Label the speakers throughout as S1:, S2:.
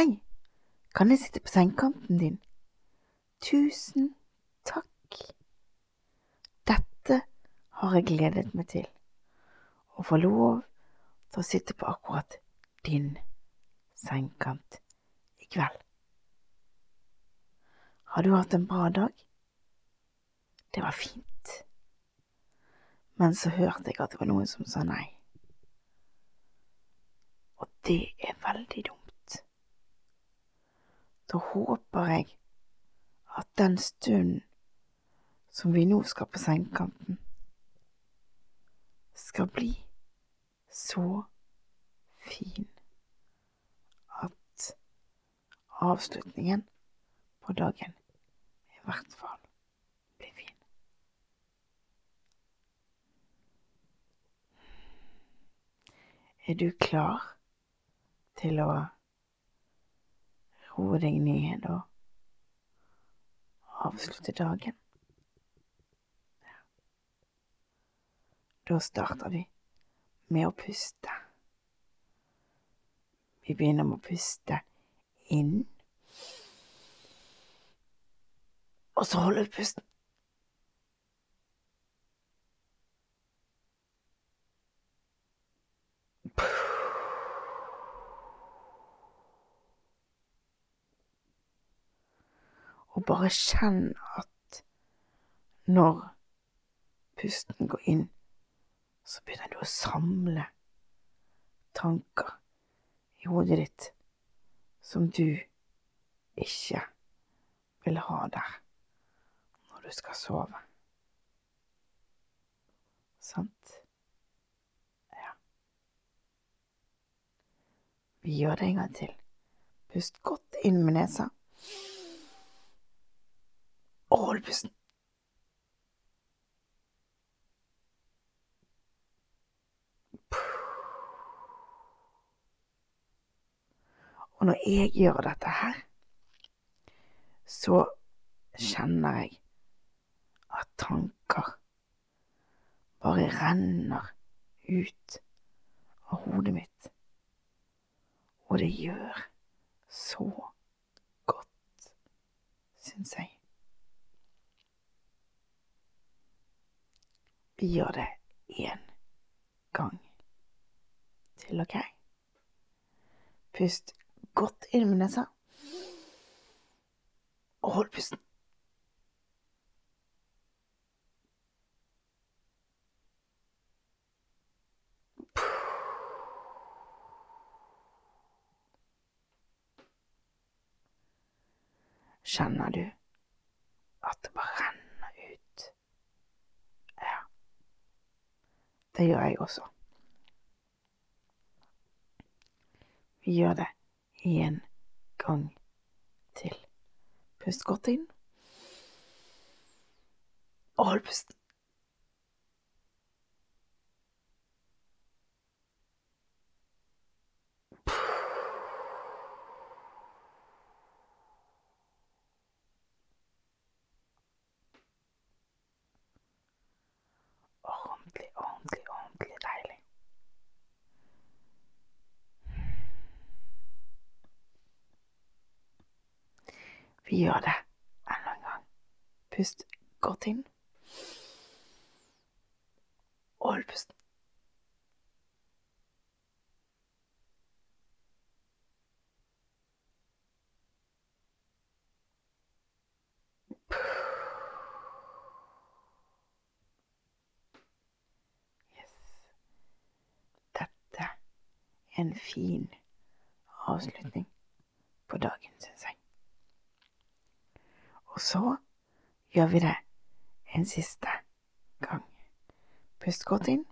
S1: Hei, kan jeg sitte på sengekanten din? Tusen takk. Dette har jeg gledet meg til. Å få lov til å sitte på akkurat din sengekant i kveld. Har du hatt en bra dag? Det var fint. Men så hørte jeg at det var noen som sa nei. Og det er veldig dumt. Da håper jeg at den stunden som vi nå skal på sengekanten, skal bli så fin at avslutningen på dagen i hvert fall blir fin. Er du klar til å roe deg ned og avslutte dagen? Da starter vi med å puste. Vi begynner med å puste inn. Og så holder vi pusten. Og bare kjenn at når pusten går inn, så begynner du å samle tanker i hodet ditt som du ikke vil ha der når du skal sove. Sant? Ja. Vi gjør det en gang til. Pust godt inn med nesa. Og hold pusten. Og når jeg gjør dette her, så kjenner jeg at tanker bare renner ut av hodet mitt. Og det gjør så godt, syns jeg. Vi gjør det én gang til, OK? Pust godt inn med nesa, og hold pusten. Kjenner du at det bare renner ut? Ja. Det gjør jeg også. Vi gjør det en gang til. Pust godt inn. Og hold pusten. Vi gjør det enda en gang. Pust godt inn. Og hold pusten. En fin avslutning på dagen, syns jeg. Og så gjør vi det en siste gang. Pust godt inn.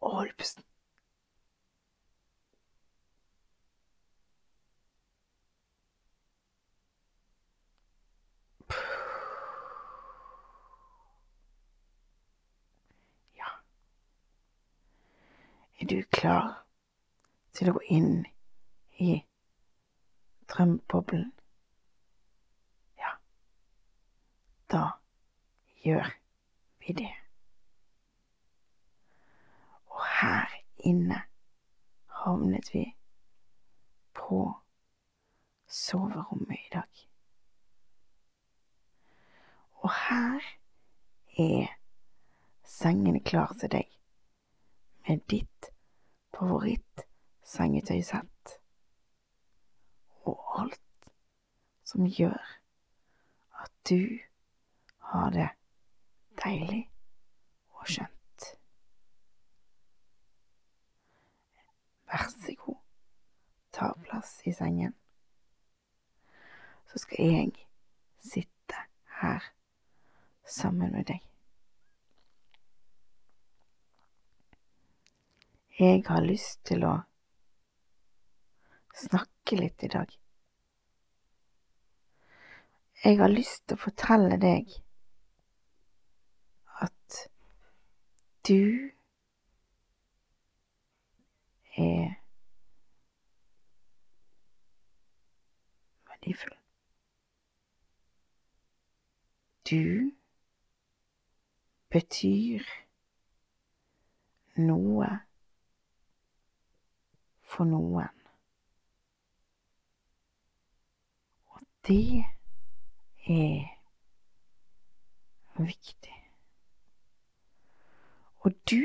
S1: Og hold pusten. Ja. Er du klar til å gå inn i drømmeboblen? Ja, da gjør vi det. Og her inne havnet vi på soverommet i dag. Og her er sengene klar til deg med ditt favorittsengetøysett og alt som gjør at du har det deilig og skjønt. Vær så god, ta plass i sengen. Så skal jeg sitte her sammen med deg. Jeg har lyst til å snakke litt i dag. Jeg har lyst til å fortelle deg at du er verdifull. Du betyr noe for noen. Og det er viktig. Og du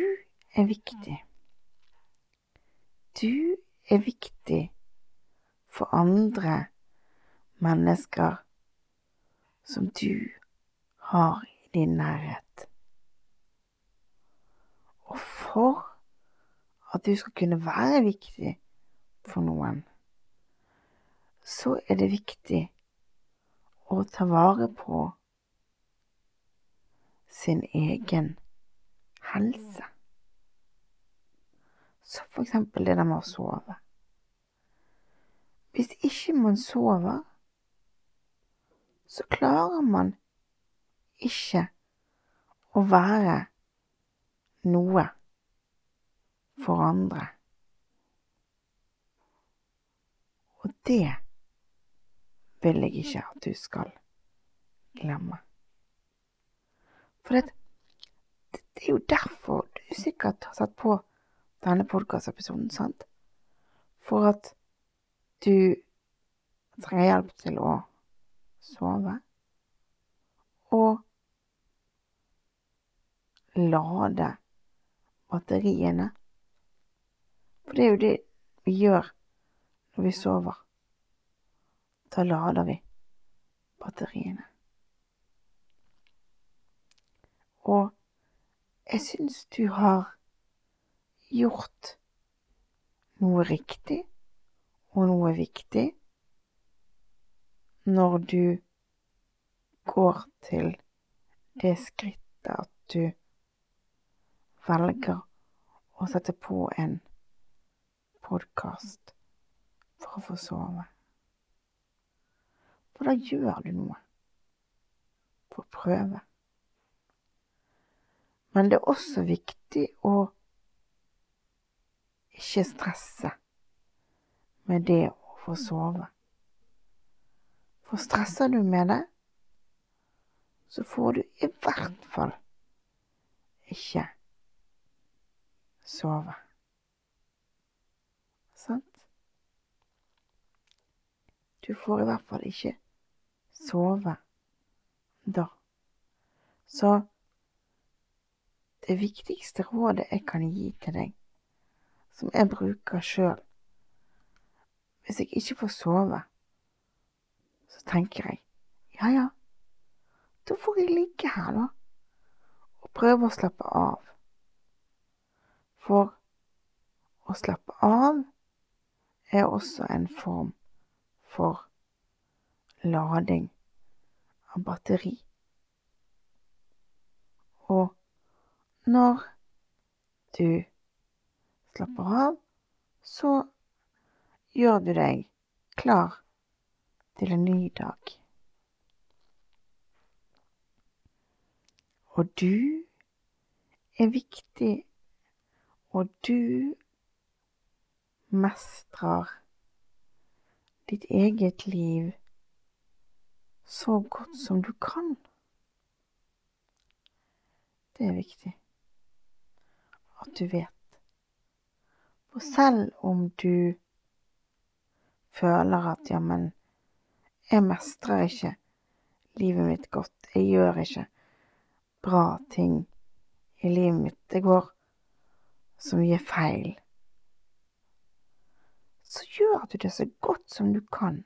S1: er viktig. Du er viktig for andre mennesker som du har i din nærhet. Og for at du skal kunne være viktig for noen, så er det viktig å ta vare på sin egen helse. Så for eksempel det der med å sove. Hvis ikke man sover, så klarer man ikke å være noe for andre. Og det vil jeg ikke at du skal glemme. For det, det er jo derfor du sikkert har satt på denne podkastepisoden, sant? For at du trenger hjelp til å sove og lade batteriene. For det er jo det vi gjør når vi sover. Da lader vi batteriene. Og jeg syns du har gjort noe riktig og noe viktig når du går til det skrittet at du velger å sette på en podkast for å få sove. For da gjør du noe For å prøve. Men det er også viktig å ikke stresse med det å få sove. For stresser du med det, så får du i hvert fall ikke sove. Sant? Du får i hvert fall ikke sove da. Så det viktigste rådet jeg kan gi til deg, som jeg bruker sjøl Hvis jeg ikke får sove, så tenker jeg ja, ja, da får jeg ligge her, da, og prøve å slappe av. For å slappe av er også en form for lading av batteri. Og når du slapper av, så gjør du deg klar til en ny dag. Og du er viktig, og du mestrer ditt eget liv så godt som du kan. Det er viktig at du vet. For selv om du føler at ja, men jeg mestrer ikke livet mitt godt, jeg gjør ikke bra ting i livet mitt, det går så mye feil, så gjør du det så godt som du kan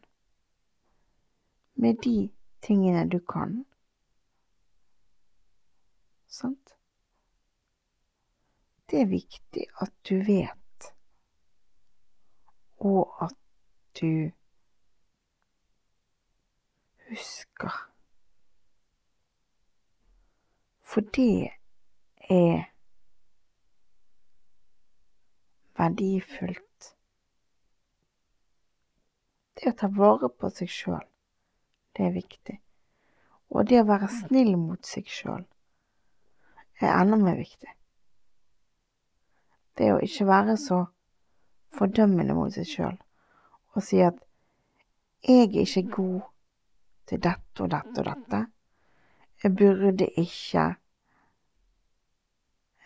S1: med de tingene du kan. Sant? Det er viktig at du vet, og at du husker. For det er verdifullt. Det å ta vare på seg sjøl, det er viktig. Og det å være snill mot seg sjøl er enda mer viktig. Det å ikke være så fordømmende mot seg sjøl og si at 'jeg er ikke god til dette og dette og dette'. Jeg burde ikke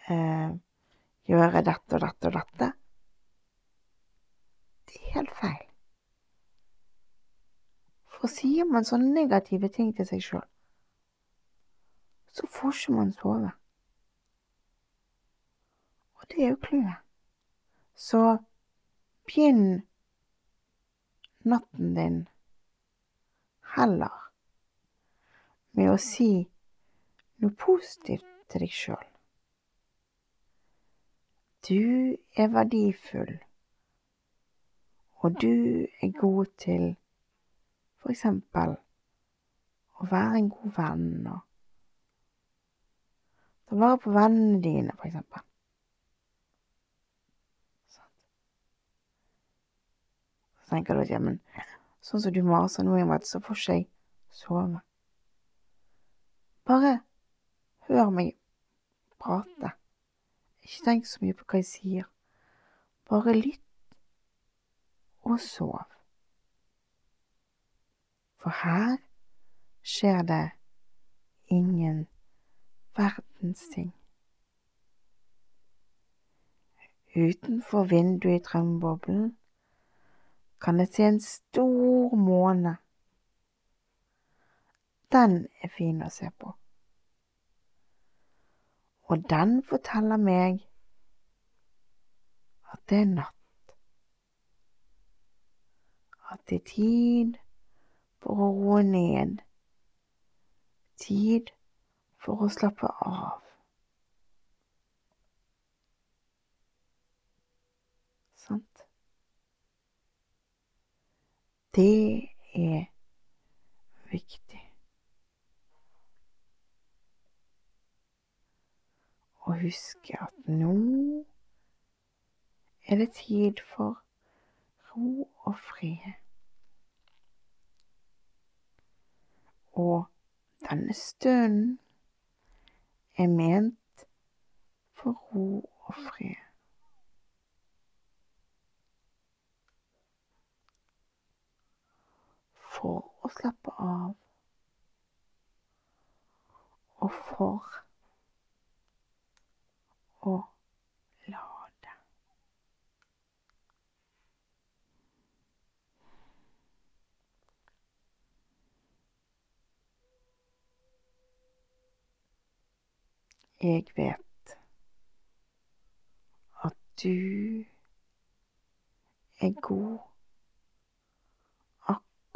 S1: eh, gjøre dette og dette og dette. Det er helt feil. For sier man sånne negative ting til seg sjøl, så får ikke man sove. Og det er jo clouet. Så begynn natten din heller med å si noe positivt til deg sjøl. Du er verdifull, og du er god til for eksempel å være en god venn og ta vare på vennene dine, for eksempel. Tenker du at ja, sånn som du maser nå, så får ikke jeg sove. Bare hør meg prate. Ikke tenk så mye på hva jeg sier. Bare lytt og sov. For her skjer det ingen verdens ting. Utenfor vinduet i drømmeboblen kan jeg se en stor måne. Den er fin å se på og den forteller meg at det er natt. At det er tid for å roe ned. Tid for å slappe av. Sant? Det er viktig. og huske at nå er det tid for ro og frihet. Og denne stunden er ment for ro og fred. For å slappe av og for å lade. Jeg vet at du er god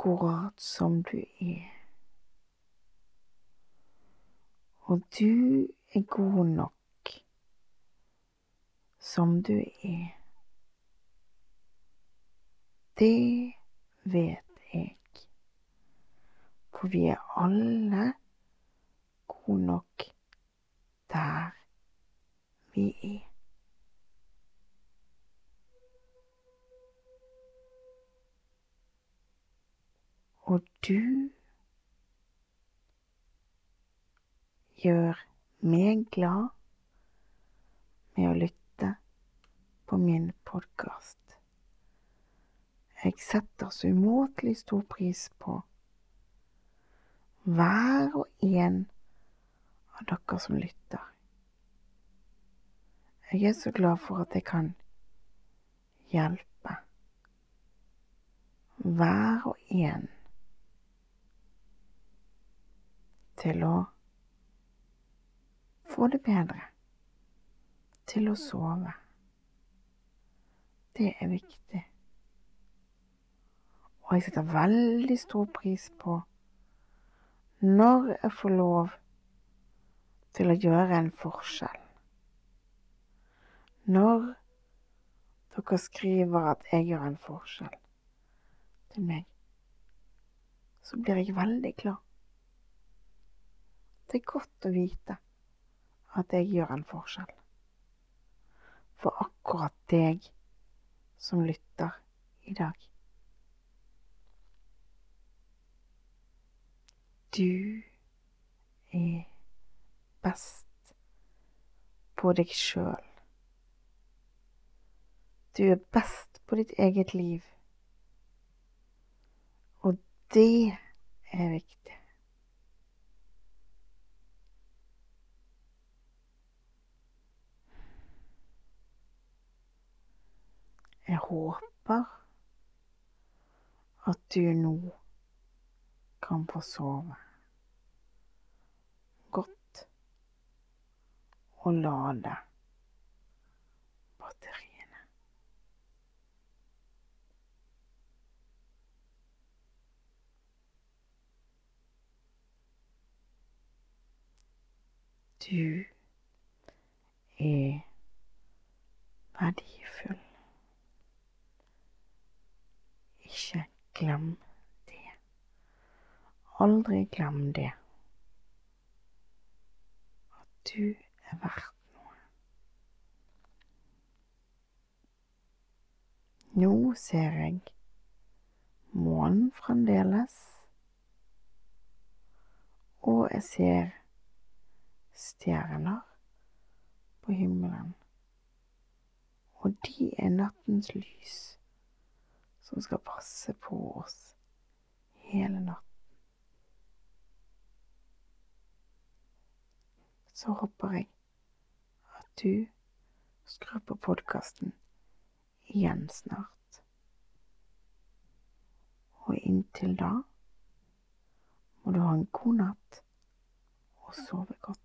S1: akkurat som du er. Og du er god nok som du er. Det vet jeg. For vi er alle gode nok der vi er. Og du gjør meg glad med å lytte på min podkast. Jeg setter så umåtelig stor pris på hver og en av dere som lytter. Jeg er så glad for at jeg kan hjelpe hver og en til å få det bedre, til å sove. Det er viktig. Og jeg setter veldig stor pris på når jeg får lov til å gjøre en forskjell. Når dere skriver at jeg gjør en forskjell til meg, så blir jeg veldig glad. Det er godt å vite at jeg gjør en forskjell. For akkurat deg som lytter i dag. Du er best på deg sjøl. Du er best på ditt eget liv. Og det er viktig. Jeg håper at du nå kan få sove godt og lade batteriene. Du er verdifull. Ikke glem det. Aldri glem det. At du er verdt noe. Nå ser jeg månen fremdeles, og jeg ser stjerner på himmelen. Og de er nattens lys som skal passe på oss hele natten. Så håper jeg at du skrur på podkasten igjen snart. Og inntil da må du ha en god natt og sove godt.